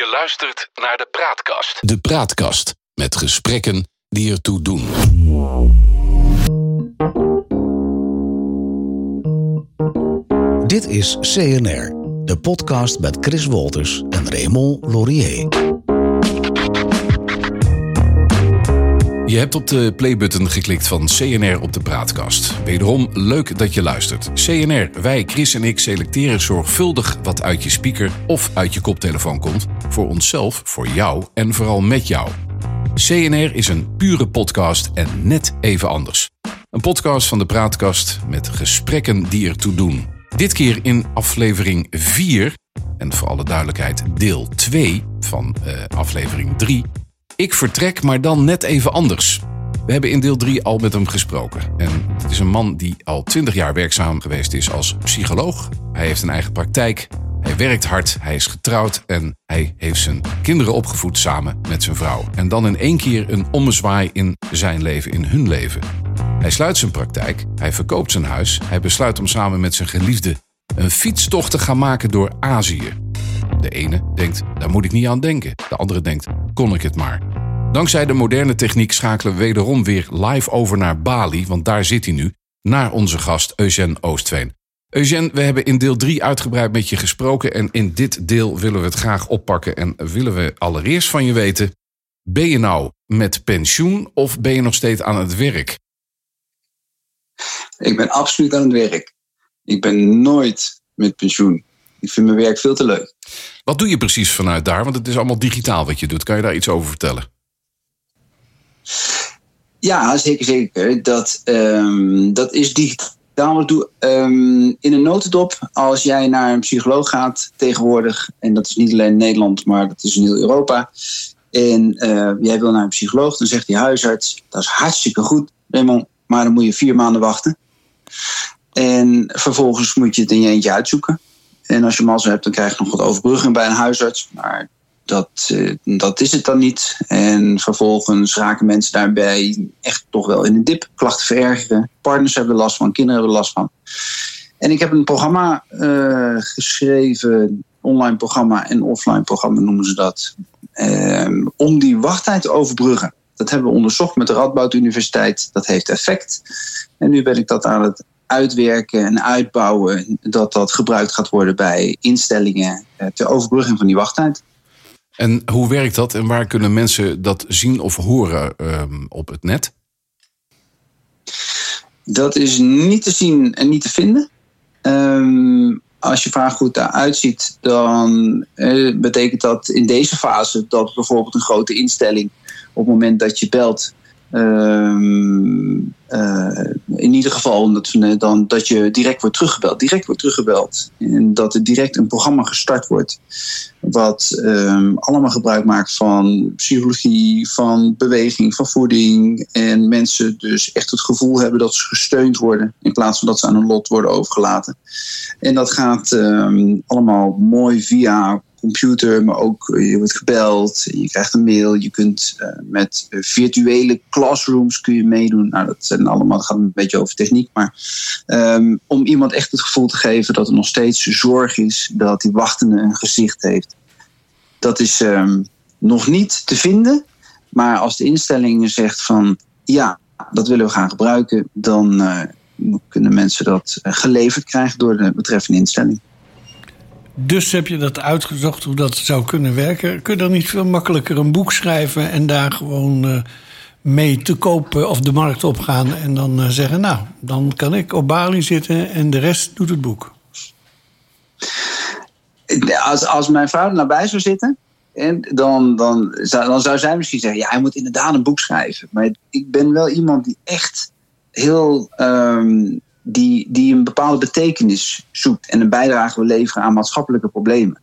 Je luistert naar de Praatkast. De Praatkast met gesprekken die ertoe doen. Dit is CNR, de podcast met Chris Wolters en Raymond Laurier. Je hebt op de playbutton geklikt van CNR op de Praatkast. Wederom leuk dat je luistert. CNR, wij, Chris en ik, selecteren zorgvuldig wat uit je speaker of uit je koptelefoon komt. Voor onszelf, voor jou en vooral met jou. CNR is een pure podcast en net even anders. Een podcast van de Praatkast met gesprekken die ertoe doen. Dit keer in aflevering 4 en voor alle duidelijkheid deel 2 van uh, aflevering 3. Ik vertrek, maar dan net even anders. We hebben in deel 3 al met hem gesproken. En het is een man die al 20 jaar werkzaam geweest is als psycholoog. Hij heeft een eigen praktijk. Hij werkt hard, hij is getrouwd en hij heeft zijn kinderen opgevoed samen met zijn vrouw. En dan in één keer een ommezwaai in zijn leven, in hun leven. Hij sluit zijn praktijk, hij verkoopt zijn huis, hij besluit om samen met zijn geliefde een fietstocht te gaan maken door Azië. De ene denkt, daar moet ik niet aan denken. De andere denkt, kon ik het maar. Dankzij de moderne techniek schakelen we wederom weer live over naar Bali, want daar zit hij nu, naar onze gast Eugène Oostveen. Eugène, we hebben in deel 3 uitgebreid met je gesproken en in dit deel willen we het graag oppakken en willen we allereerst van je weten, ben je nou met pensioen of ben je nog steeds aan het werk? Ik ben absoluut aan het werk. Ik ben nooit met pensioen. Ik vind mijn werk veel te leuk. Wat doe je precies vanuit daar? Want het is allemaal digitaal wat je doet. Kan je daar iets over vertellen? Ja, zeker, zeker. Dat, um, dat is digitaal. Doe, um, in een notendop, als jij naar een psycholoog gaat tegenwoordig, en dat is niet alleen in Nederland, maar dat is in heel Europa. En uh, jij wil naar een psycholoog, dan zegt die huisarts: dat is hartstikke goed, Raymond, maar dan moet je vier maanden wachten. En vervolgens moet je het in je eentje uitzoeken. En als je mazzel hebt, dan krijg je nog wat overbrugging bij een huisarts. Maar dat, uh, dat is het dan niet. En vervolgens raken mensen daarbij echt toch wel in een dip. Klachten verergeren. Partners hebben last van, kinderen hebben last van. En ik heb een programma uh, geschreven, online programma en offline programma noemen ze dat. Uh, om die wachttijd te overbruggen. Dat hebben we onderzocht met de Radboud Universiteit. Dat heeft effect. En nu ben ik dat aan het uitwerken en uitbouwen. Dat dat gebruikt gaat worden bij instellingen ter overbrugging van die wachttijd. En hoe werkt dat en waar kunnen mensen dat zien of horen um, op het net? Dat is niet te zien en niet te vinden. Um, als je vraag goed daaruit ziet, dan uh, betekent dat in deze fase dat bijvoorbeeld een grote instelling op het moment dat je belt, Um, uh, in ieder geval dat, dan, dat je direct wordt teruggebeld. Direct wordt teruggebeld. En dat er direct een programma gestart wordt. Wat um, allemaal gebruik maakt van psychologie, van beweging, van voeding. En mensen dus echt het gevoel hebben dat ze gesteund worden. In plaats van dat ze aan hun lot worden overgelaten. En dat gaat um, allemaal mooi via computer, maar ook je wordt gebeld, je krijgt een mail, je kunt uh, met virtuele classrooms kun je meedoen. Nou, dat zijn allemaal, gaat een beetje over techniek, maar um, om iemand echt het gevoel te geven dat er nog steeds zorg is, dat die wachtende een gezicht heeft. Dat is um, nog niet te vinden, maar als de instelling zegt van ja, dat willen we gaan gebruiken, dan kunnen mensen dat geleverd krijgen door de betreffende instelling. Dus heb je dat uitgezocht hoe dat zou kunnen werken. Kun je dan niet veel makkelijker een boek schrijven en daar gewoon uh, mee te kopen of de markt opgaan en dan uh, zeggen: Nou, dan kan ik op Bali zitten en de rest doet het boek? Als, als mijn vrouw nabij zou zitten, en dan, dan, zou, dan zou zij misschien zeggen: Ja, hij moet inderdaad een boek schrijven. Maar ik ben wel iemand die echt heel. Um, die, die een bepaalde betekenis zoekt en een bijdrage wil leveren aan maatschappelijke problemen.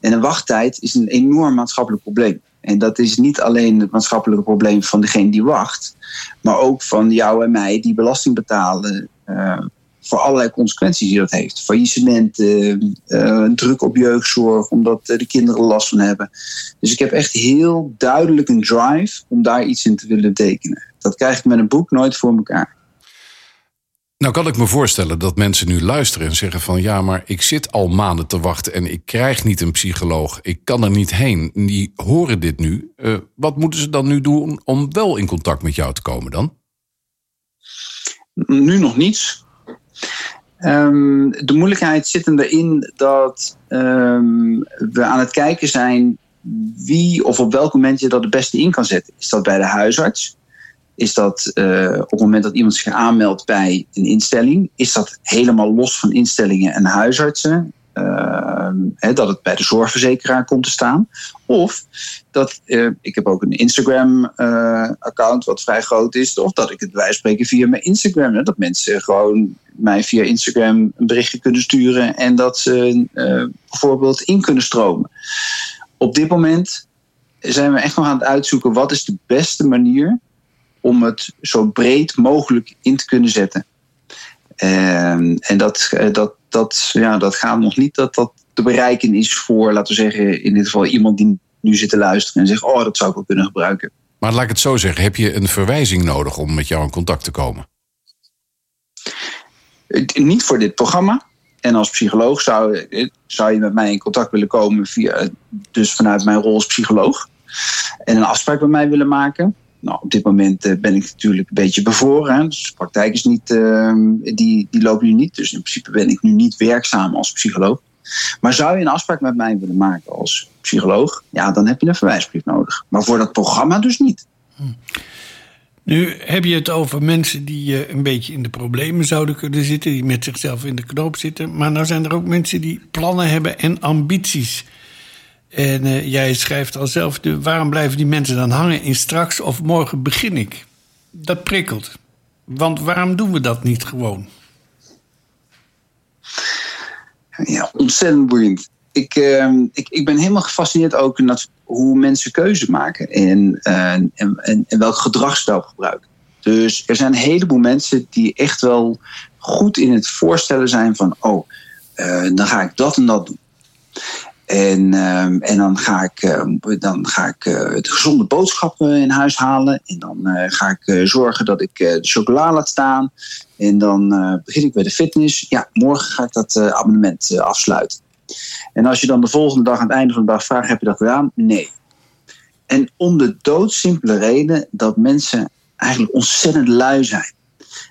En een wachttijd is een enorm maatschappelijk probleem. En dat is niet alleen het maatschappelijke probleem van degene die wacht, maar ook van jou en mij die belasting betalen. Uh, voor allerlei consequenties die dat heeft. Faillissement, uh, uh, druk op jeugdzorg, omdat de kinderen last van hebben. Dus ik heb echt heel duidelijk een drive om daar iets in te willen betekenen. Dat krijg ik met een boek nooit voor elkaar. Nou kan ik me voorstellen dat mensen nu luisteren en zeggen van ja, maar ik zit al maanden te wachten en ik krijg niet een psycholoog. Ik kan er niet heen. Die horen dit nu. Uh, wat moeten ze dan nu doen om wel in contact met jou te komen dan? Nu nog niets. Um, de moeilijkheid zit erin dat um, we aan het kijken zijn wie of op welk moment je dat het beste in kan zetten. Is dat bij de huisarts? Is dat uh, op het moment dat iemand zich aanmeldt bij een instelling? Is dat helemaal los van instellingen en huisartsen? Uh, dat het bij de zorgverzekeraar komt te staan. Of dat, uh, ik heb ook een Instagram-account wat vrij groot is. Of dat ik het bij spreken via mijn Instagram. Dat mensen gewoon mij via Instagram een berichtje kunnen sturen. En dat ze bijvoorbeeld in kunnen stromen. Op dit moment zijn we echt nog aan het uitzoeken wat is de beste manier om het zo breed mogelijk in te kunnen zetten. En, en dat, dat, dat, ja, dat gaat nog niet dat dat te bereiken is voor, laten we zeggen, in dit geval iemand die nu zit te luisteren en zegt: Oh, dat zou ik wel kunnen gebruiken. Maar laat ik het zo zeggen: heb je een verwijzing nodig om met jou in contact te komen? Niet voor dit programma. En als psycholoog zou, zou je met mij in contact willen komen, via, dus vanuit mijn rol als psycholoog. En een afspraak met mij willen maken. Nou, op dit moment eh, ben ik natuurlijk een beetje bevoren. Dus de praktijk is niet, ehm, die, die loopt nu niet. Dus in principe ben ik nu niet werkzaam als psycholoog. Maar zou je een afspraak met mij willen maken als psycholoog? Ja, dan heb je een verwijsbrief nodig. Maar voor dat programma dus niet. Hm. Nu heb je het over mensen die uh, een beetje in de problemen zouden kunnen zitten, die met zichzelf in de knoop zitten. Maar nou zijn er ook mensen die plannen hebben en ambities. En uh, jij schrijft al zelf, de, waarom blijven die mensen dan hangen in straks of morgen begin ik? Dat prikkelt. Want waarom doen we dat niet gewoon? Ja, ontzettend boeiend. Ik, uh, ik, ik ben helemaal gefascineerd ook naar hoe mensen keuze maken en, uh, en, en, en welk gedragsstijl gebruiken. Dus er zijn een heleboel mensen die echt wel goed in het voorstellen zijn van, oh, uh, dan ga ik dat en dat doen. En, uh, en dan ga ik, uh, dan ga ik uh, de gezonde boodschappen in huis halen. En dan ga ik zorgen dat ik de chocola laat staan. En dan begin ik bij de fitness. Ja, morgen ga ik dat abonnement afsluiten. En als je dan de volgende dag aan het einde van de dag vraagt: heb je dat gedaan? Nee. En om de doodsimpele reden dat mensen eigenlijk ontzettend lui zijn.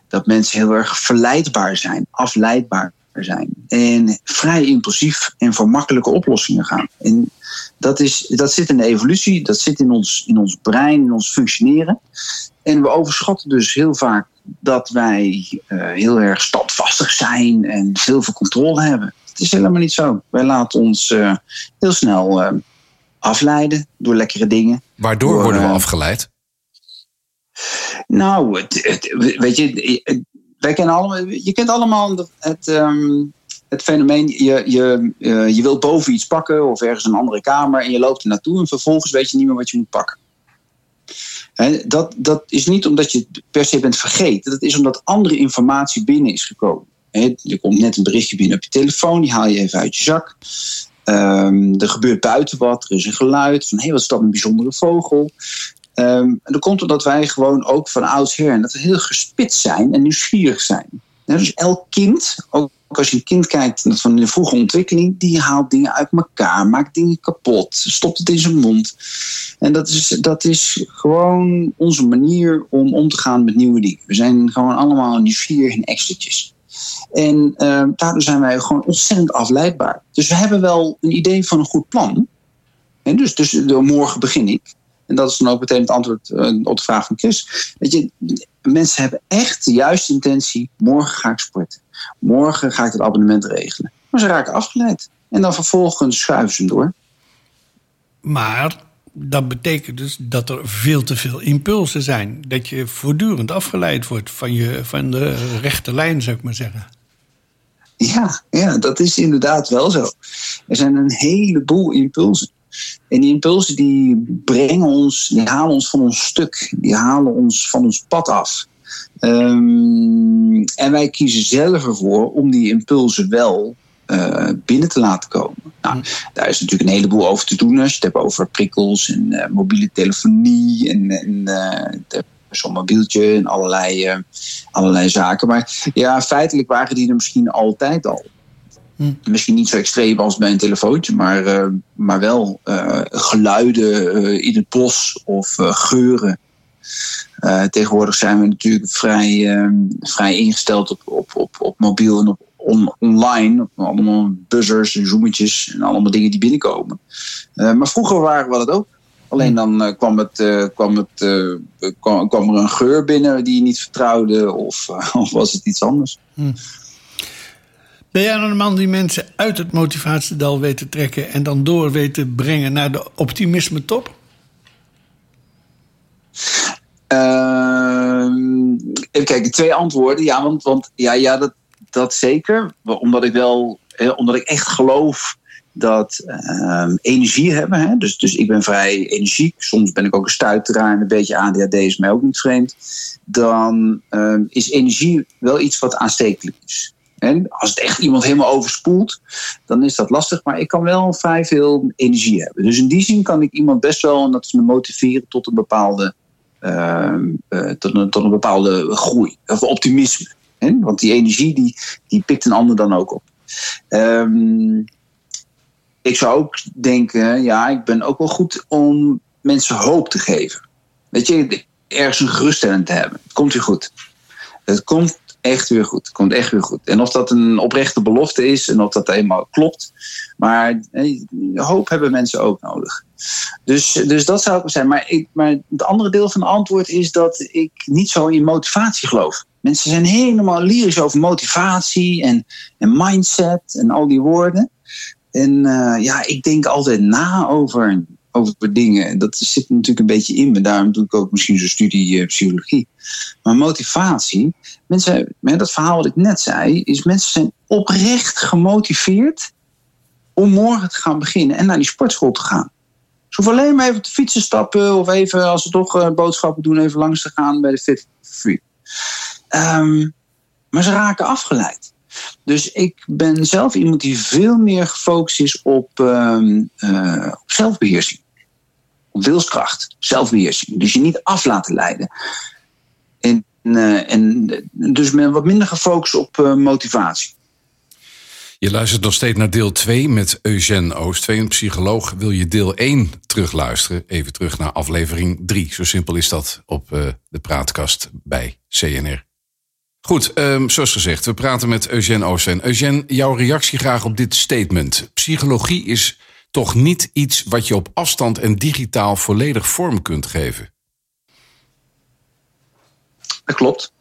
Dat mensen heel erg verleidbaar zijn, afleidbaar zijn. En vrij impulsief en voor makkelijke oplossingen gaan. En dat, is, dat zit in de evolutie, dat zit in ons, in ons brein, in ons functioneren. En we overschatten dus heel vaak dat wij uh, heel erg standvastig zijn en heel veel controle hebben. Het is helemaal niet zo. Wij laten ons uh, heel snel uh, afleiden door lekkere dingen. Waardoor door, worden we afgeleid? Nou, het, het, weet je, wij allemaal, je kent allemaal het, um, het fenomeen, je, je, uh, je wilt boven iets pakken of ergens een andere kamer en je loopt er naartoe en vervolgens weet je niet meer wat je moet pakken. Dat, dat is niet omdat je per se bent vergeten, dat is omdat andere informatie binnen is gekomen. Er komt net een berichtje binnen op je telefoon, die haal je even uit je zak. Um, er gebeurt buiten wat, er is een geluid van hé, wat is dat een bijzondere vogel. Um, en dat komt omdat wij gewoon ook van oudsher en dat we heel gespitst zijn en nieuwsgierig zijn. Dus elk kind, ook als je een kind kijkt van de vroege ontwikkeling, die haalt dingen uit elkaar, maakt dingen kapot, stopt het in zijn mond. En dat is, dat is gewoon onze manier om om te gaan met nieuwe dingen. We zijn gewoon allemaal nieuwsgierig en extraatjes. En uh, daardoor zijn wij gewoon ontzettend afleidbaar. Dus we hebben wel een idee van een goed plan. En dus, dus morgen begin ik. En dat is dan ook meteen het antwoord eh, op de vraag van Chris. Weet je, mensen hebben echt de juiste intentie. Morgen ga ik sporten. Morgen ga ik het abonnement regelen. Maar ze raken afgeleid. En dan vervolgens schuiven ze hem door. Maar dat betekent dus dat er veel te veel impulsen zijn. Dat je voortdurend afgeleid wordt van, je, van de rechte lijn, zou ik maar zeggen. Ja, ja, dat is inderdaad wel zo. Er zijn een heleboel impulsen. En die impulsen die brengen ons, die halen ons van ons stuk, die halen ons van ons pad af. Um, en wij kiezen zelf ervoor om die impulsen wel uh, binnen te laten komen. Nou, daar is natuurlijk een heleboel over te doen als je het hebt over prikkels en uh, mobiele telefonie. En, en zo'n mobieltje en allerlei, allerlei zaken. Maar ja, feitelijk waren die er misschien altijd al. Hm. Misschien niet zo extreem als bij een telefoontje, maar, uh, maar wel uh, geluiden in het bos of geuren. tegenwoordig zijn we natuurlijk vrij, vrij ingesteld op, op, op, op mobiel en op on, online. Allemaal buzzers en zoometjes en allemaal dingen die binnenkomen. maar vroeger waren we dat ook. Alleen dan uh, kwam, het, kwam, het, kwam, kwam, er een geur binnen die je niet vertrouwde, of, of was het iets anders. Hm. Ben jij nou een man die mensen uit het motivatiedal weet te trekken en dan door weet te brengen naar de optimisme top? Ehm, even kijken, twee antwoorden. Ja, want, want ja, ja dat, dat zeker. Omdat ik wel, omdat ik echt geloof dat um, energie hebben. Hè? Dus, dus ik ben vrij energiek. Soms ben ik ook een stuiteraar en een beetje ADHD is mij ook niet vreemd. Dan um, is energie wel iets wat aanstekelijk is. En als het echt iemand helemaal overspoelt, dan is dat lastig. Maar ik kan wel vrij veel energie hebben. Dus in die zin kan ik iemand best wel, en dat is me motiveren tot een bepaalde, uh, uh, tot, een, tot een bepaalde groei. Of optimisme. Hè? Want die energie die, die pikt een ander dan ook op. Um, ik zou ook denken, ja, ik ben ook wel goed om mensen hoop te geven. Weet je, ergens een geruststelling te hebben. Het komt weer goed. Het komt echt weer goed. Komt echt weer goed. En of dat een oprechte belofte is en of dat eenmaal klopt. Maar hoop hebben mensen ook nodig. Dus, dus dat zou ik zijn. Maar, ik, maar het andere deel van het antwoord is dat ik niet zo in motivatie geloof. Mensen zijn helemaal lyrisch over motivatie en, en mindset en al die woorden. En uh, ja, ik denk altijd na over, over dingen. Dat zit natuurlijk een beetje in me. Daarom doe ik ook misschien zo'n studie uh, psychologie. Maar motivatie, mensen, dat verhaal wat ik net zei, is mensen zijn oprecht gemotiveerd om morgen te gaan beginnen en naar die sportschool te gaan. Ze hoeven alleen maar even te fietsen stappen of even, als ze toch uh, boodschappen doen, even langs te gaan bij de Fit Free. Um, maar ze raken afgeleid. Dus ik ben zelf iemand die veel meer gefocust is op, uh, uh, op zelfbeheersing. Wilskracht, zelfbeheersing. Dus je niet af laten leiden. En, uh, en dus ben wat minder gefocust op uh, motivatie. Je luistert nog steeds naar deel 2 met Eugène Oost, een psycholoog. Wil je deel 1 terugluisteren? Even terug naar aflevering 3. Zo simpel is dat op de praatkast bij CNR. Goed, um, zoals gezegd, we praten met Eugène Oosten. Eugène, jouw reactie graag op dit statement. Psychologie is toch niet iets wat je op afstand en digitaal volledig vorm kunt geven? Dat klopt.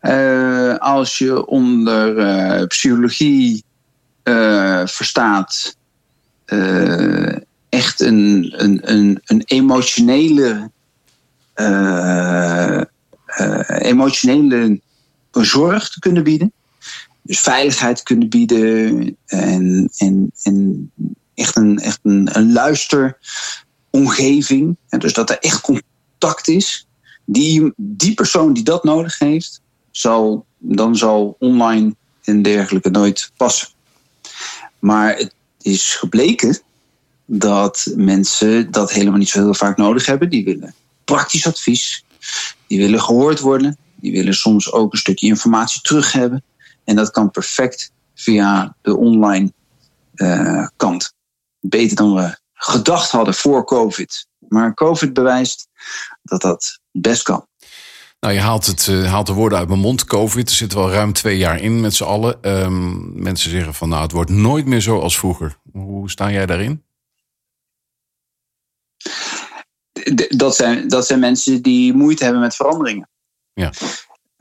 Uh, als je onder uh, psychologie uh, verstaat echt een, een, een, een emotionele emotionele zorg te kunnen bieden. Dus veiligheid kunnen bieden en, en, en echt een, echt een, een luisteromgeving. En dus dat er echt contact is. Die, die persoon die dat nodig heeft, zal, dan zal online en dergelijke nooit passen. Maar het is gebleken dat mensen dat helemaal niet zo heel vaak nodig hebben. Die willen praktisch advies. Die willen gehoord worden. Die willen soms ook een stukje informatie terug hebben. En dat kan perfect via de online uh, kant. Beter dan we gedacht hadden voor COVID. Maar COVID bewijst dat dat best kan. Nou, je haalt, het, uh, haalt de woorden uit mijn mond. COVID, er zit wel ruim twee jaar in met z'n allen. Um, mensen zeggen van nou, het wordt nooit meer zo als vroeger. Hoe sta jij daarin? dat zijn, dat zijn mensen die moeite hebben met veranderingen. Ja.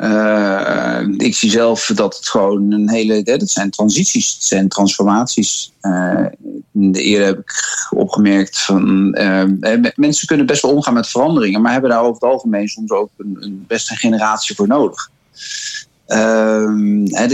Uh, ik zie zelf dat het gewoon een hele. Dat zijn transities, het zijn transformaties. Uh, eerder heb ik opgemerkt van. Uh, mensen kunnen best wel omgaan met veranderingen, maar hebben daar over het algemeen soms ook een, een best een generatie voor nodig.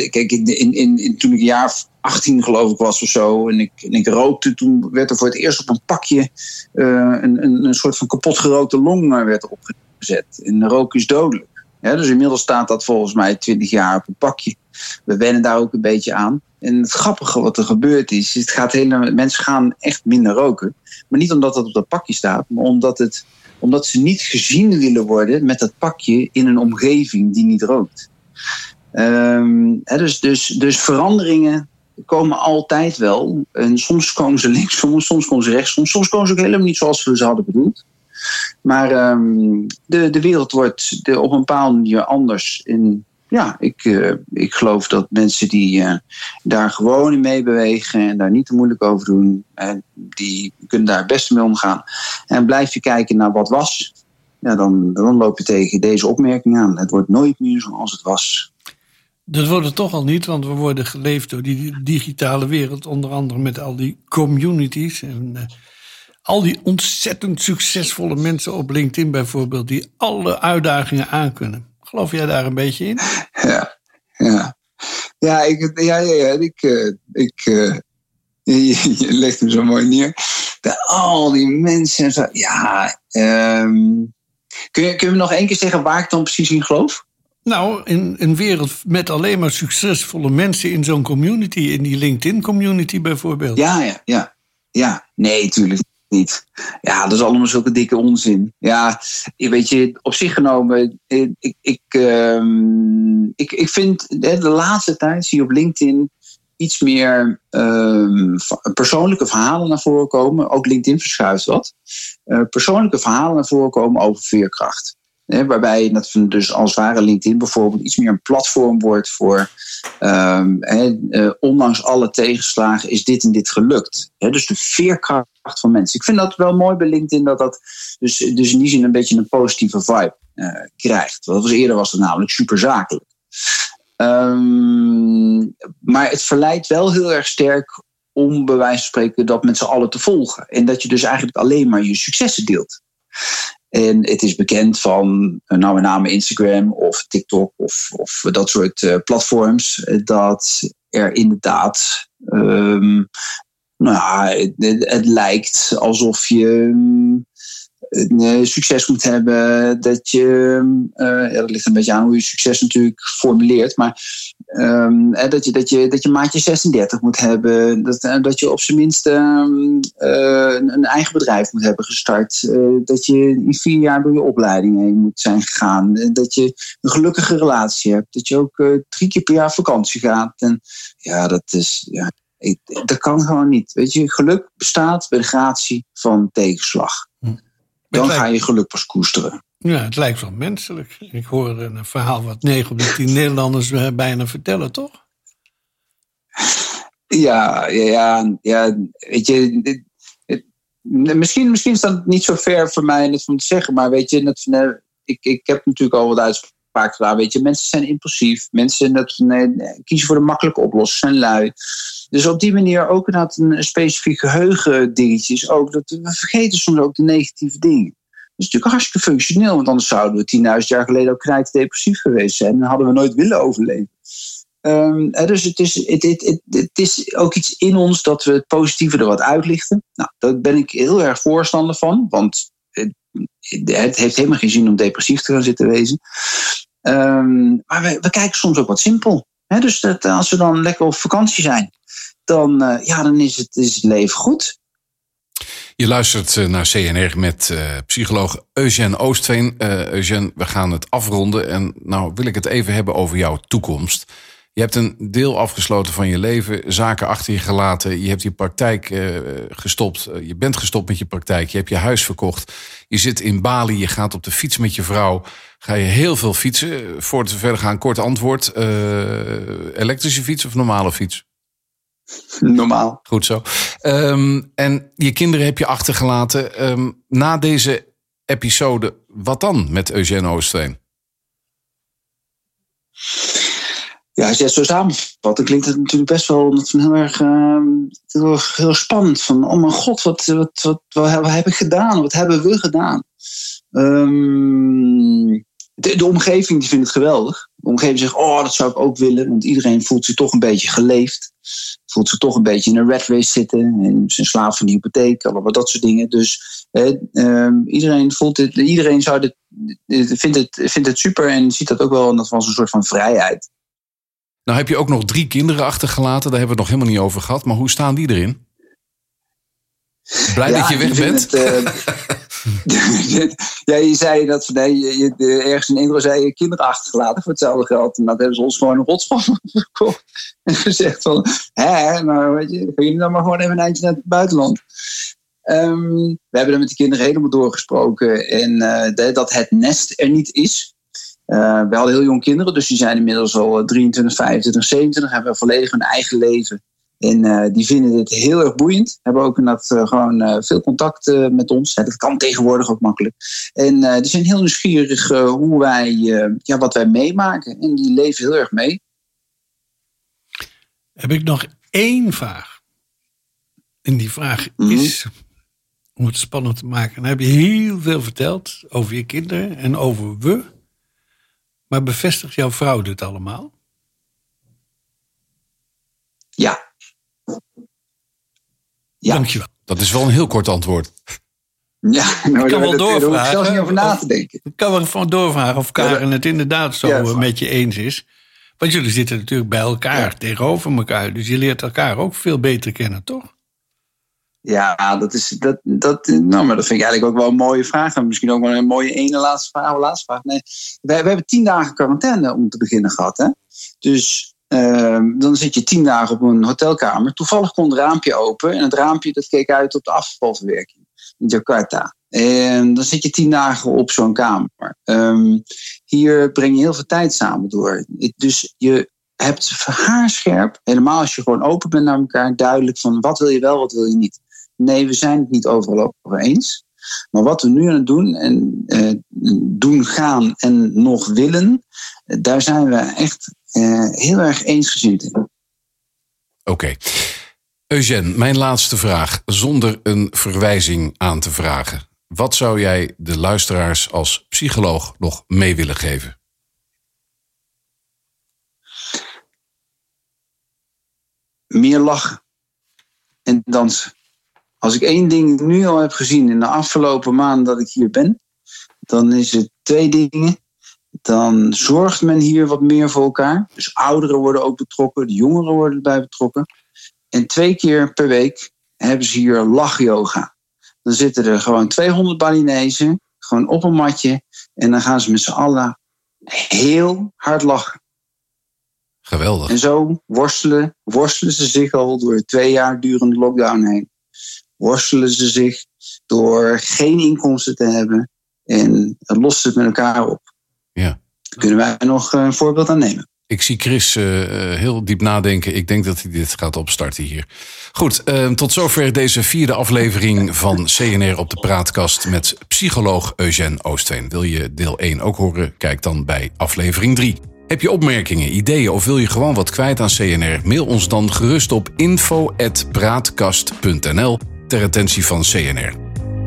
kijk, in, in, in, toen ik een jaar 18 geloof ik was of zo. En ik, en ik rookte. Toen werd er voor het eerst op een pakje een, een, een soort van kapot gerookte long eh, werd opgezet. En rook is dodelijk. Dus inmiddels staat dat volgens mij 20 jaar op een pakje. We wennen daar ook een beetje aan. En het grappige wat er gebeurt is, het gaat helemaal, mensen gaan echt minder roken. Maar niet omdat dat op dat pakje staat, maar omdat het Omdat ze niet gezien willen worden met dat pakje in een omgeving die niet rookt. Ehm, hè, dus, dus, dus veranderingen komen altijd wel. En soms komen ze links, soms, soms komen ze rechts, soms, soms komen ze ook helemaal niet zoals we ze hadden bedoeld. Maar ehm, de, de wereld wordt op een bepaalde manier anders. En ja, ik, eh, ik geloof dat mensen die uh, daar gewoon in meebewegen en daar niet te moeilijk over doen, uh, die kunnen daar best mee omgaan. En blijf je kijken naar wat was, ja, dan, dan loop je tegen deze opmerking aan. Het wordt nooit meer zoals het was. Dat wordt het toch al niet, want we worden geleefd door die digitale wereld, onder andere met al die communities. En, al die ontzettend succesvolle mensen op LinkedIn bijvoorbeeld, die alle uitdagingen aankunnen. Geloof jij daar een beetje in? Ja, ja. Ja, ik, ja, ja, ja ik, uh, ik uh, je, je, legt hem zo mooi neer. De, al die mensen en zo. Ja, um, kun, je, kun je me nog één keer zeggen waar ik dan precies in geloof? Nou, in een wereld met alleen maar succesvolle mensen in zo'n community, in die LinkedIn-community bijvoorbeeld. Ja, ja, ja. Ja, nee, tuurlijk niet. Ja, dat is allemaal zulke dikke onzin. Ja, weet je, op zich genomen, ik, ik, um, ik, ik vind de laatste tijd zie je op LinkedIn iets meer um, persoonlijke verhalen naar voren komen. Ook LinkedIn verschuift wat. Uh, persoonlijke verhalen naar voren komen over veerkracht. Hè, waarbij dat dus als ware LinkedIn bijvoorbeeld iets meer een platform wordt voor, um, hè, uh, ondanks alle tegenslagen is dit en dit gelukt. Hè, dus de veerkracht van mensen. Ik vind dat wel mooi bij LinkedIn dat dat dus, dus in die zin een beetje een positieve vibe uh, krijgt. Dat was, eerder was het namelijk super zakelijk. Um, maar het verleidt wel heel erg sterk om bij wijze van spreken dat met z'n allen te volgen. En dat je dus eigenlijk alleen maar je successen deelt. En het is bekend van, nou met name Instagram of TikTok of, of dat soort uh, platforms, dat er inderdaad um, nou ja, het, lijkt alsof je uh, succes moet hebben. Dat je, uh, dat ligt een beetje aan hoe je succes natuurlijk formuleert. Maar um, dat, je, dat, je, dat je maatje 36 moet hebben. Dat, dat je op zijn minst um, een, een, eigen bedrijf moet hebben gestart. dat je in vier jaar door je opleiding heen moet zijn gegaan. Dat je een gelukkige relatie hebt. Dat je ook drie keer per jaar vakantie gaat. En ja, dat is. Ja, dat kan gewoon niet. Weet je, geluk bestaat bij de gratie van tegenslag. Dan lijkt, ga je geluk pas koesteren. Ja, het lijkt wel menselijk. Ik hoor een verhaal wat 9 op de 10 Nederlanders bijna vertellen, toch? Ja, ja, ja, weet je, het, het, misschien, misschien is dat niet zo ver voor mij om te zeggen, maar weet je, het, ik, ik heb natuurlijk al wat uitspraken Weet je, mensen zijn impulsief, mensen dat, nee, kiezen voor de makkelijke oplossing, zijn lui. Dus op die manier ook inderdaad een specifiek geheugen dingetjes. Ook dat, we vergeten soms ook de negatieve dingen. Dat is natuurlijk hartstikke functioneel, want anders zouden we 10.000 jaar geleden ook depressief geweest zijn. En hadden we nooit willen overleven. Um, dus het is, het, het, is ook iets in ons dat we het positieve er wat uitlichten. Nou, daar ben ik heel erg voorstander van, want het heeft helemaal geen zin om depressief te gaan zitten wezen. Um, maar we, kijken soms ook wat simpel. Dus dat, als we dan lekker op vakantie zijn, dan, uh, ja, dan is, het, is het leven goed. Je luistert eh, naar CNR met psycholoog Eugène Oostveen. Uh, we gaan het afronden. En nou wil ik het even hebben over jouw toekomst. Je hebt een deel afgesloten van je leven, zaken achter je gelaten. Je hebt je praktijk gestopt. je bent gestopt met je praktijk. Je hebt je huis verkocht. Je zit in Bali. Je gaat op de fiets met je vrouw. Ga je heel veel fietsen. Voordat we verder gaan, kort antwoord. elektrische fiets of normale fiets? Normaal. Goed zo. Um, en je kinderen heb je achtergelaten. Um, na deze episode, wat dan met Eugène Oostveen? Ja, als je het zo samenvat, dan klinkt het natuurlijk best wel heel erg uh, heel, spannend. Van, oh mijn god, wat, wat, wat, wat, heb ik gedaan? Wat hebben we gedaan? Um, de, omgeving die vindt het geweldig. De omgeving zegt, oh, dat zou ik ook willen. Want iedereen voelt zich toch een beetje geleefd. Voelt zich toch een beetje in een red race zitten. En zijn slaaf van de hypotheek, allemaal dat soort dingen. Dus eh, iedereen, voelt het, iedereen zou dit, vindt, het, vindt het super en ziet dat ook wel als een soort van vrijheid. Nou heb je ook nog drie kinderen achtergelaten. Daar hebben we het nog helemaal niet over gehad. Maar hoe staan die erin? Blij ja, dat je weg bent? Het, uh, Ja, je zei dat van, nee, je, je, de- ergens in zei je kinderen achtergelaten voor hetzelfde geld. En dat hebben ze ons gewoon een rotspan verkocht. En gezegd van, hè, maar weet je, gaan jullie dan maar gewoon even een eindje naar het buitenland. Ehm, we hebben er met de kinderen helemaal doorgesproken. En eh, dat het nest er niet is. Eh, we hadden heel jong kinderen, dus die zijn inmiddels al 23, 25, 27. Hebben volledig hun eigen leven. En eh, die vinden dit heel erg boeiend. Hebben ook inderdaad eh, gewoon veel contact met ons. Dat kan tegenwoordig ook makkelijk. En die zijn heel nieuwsgierig hoe wij, ja, wat wij meemaken. En die leven heel erg mee. Heb ik nog één vraag. En die vraag Mhm. is, om het spannend te maken, dan heb je heel veel verteld over je kinderen en over we. Maar bevestigt jouw vrouw dit allemaal? Ja. Ja. Dankjewel. Dat is wel een heel kort antwoord. Ja, nou, kan wel daar hoef ik doorvragen. zelfs niet over na te denken. Ik kan wel gewoon doorvragen of Karen het inderdaad zo Ja, met je eens is. Want jullie zitten natuurlijk bij elkaar, tegenover elkaar. Dus je leert elkaar ook veel beter kennen, toch? Ja, dat is. Dat, dat, nou, maar dat vind ik eigenlijk ook wel een mooie vraag. En misschien ook wel een mooie ene laatste vraag. Laatste vraag. Nee, we, we hebben tien dagen quarantaine om te beginnen gehad. Hè? Dus ehm, dan zit je tien dagen op een hotelkamer. Toevallig kon het raampje open. En het raampje dat keek uit op de afvalverwerking in Jakarta. En dan zit je tien dagen op zo'n kamer. Ehm, hier breng je heel veel tijd samen door. Dus je hebt haarscherp, helemaal als je gewoon open bent naar elkaar, duidelijk van wat wil je wel, wat wil je niet. Nee, we zijn het niet overal over eens. Maar wat we nu aan het doen en eh, doen gaan en nog willen, eh, daar zijn we echt eh, heel erg eensgezind in. Oké. Eugène, mijn laatste vraag. Zonder een verwijzing aan te vragen. Wat zou jij de luisteraars als psycholoog nog mee willen geven? Meer lachen en dansen. Als ik één ding nu al heb gezien in de afgelopen maanden dat ik hier ben, dan is het twee dingen. Dan zorgt men hier wat meer voor elkaar. Dus ouderen worden ook betrokken, de jongeren worden erbij betrokken. En twee keer per week hebben ze hier lachyoga. Dan zitten er gewoon 200 Balinezen, gewoon op een matje. En dan gaan ze met z'n allen heel hard lachen. Geweldig. En zo worstelen, worstelen ze zich al door twee jaar durende lockdown heen. Worstelen ze zich door geen inkomsten te hebben. En lossen ze het met elkaar op. Ja. Kunnen wij nog een voorbeeld aan nemen. Ik zie Chris eh, eh, heel diep nadenken. Ik denk dat hij dit gaat opstarten hier. Goed, eh, tot zover deze vierde aflevering van CNR op de Praatkast met psycholoog Eugène Oostveen. Wil je deel 1 ook horen? Kijk dan bij aflevering 3. Heb je opmerkingen, ideeën of wil je gewoon wat kwijt aan CNR? Mail ons dan gerust op info.praatkast.nl ter attentie van CNR.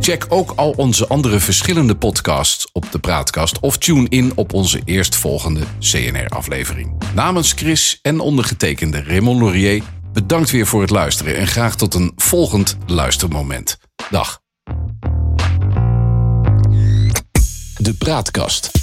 Check ook al onze andere verschillende podcasts op de Praatkast of tune in op onze eerstvolgende CNR-aflevering. Namens Chris en ondergetekende Raymond Laurier bedankt weer voor het luisteren en graag tot een volgend luistermoment. Dag. De Praatkast.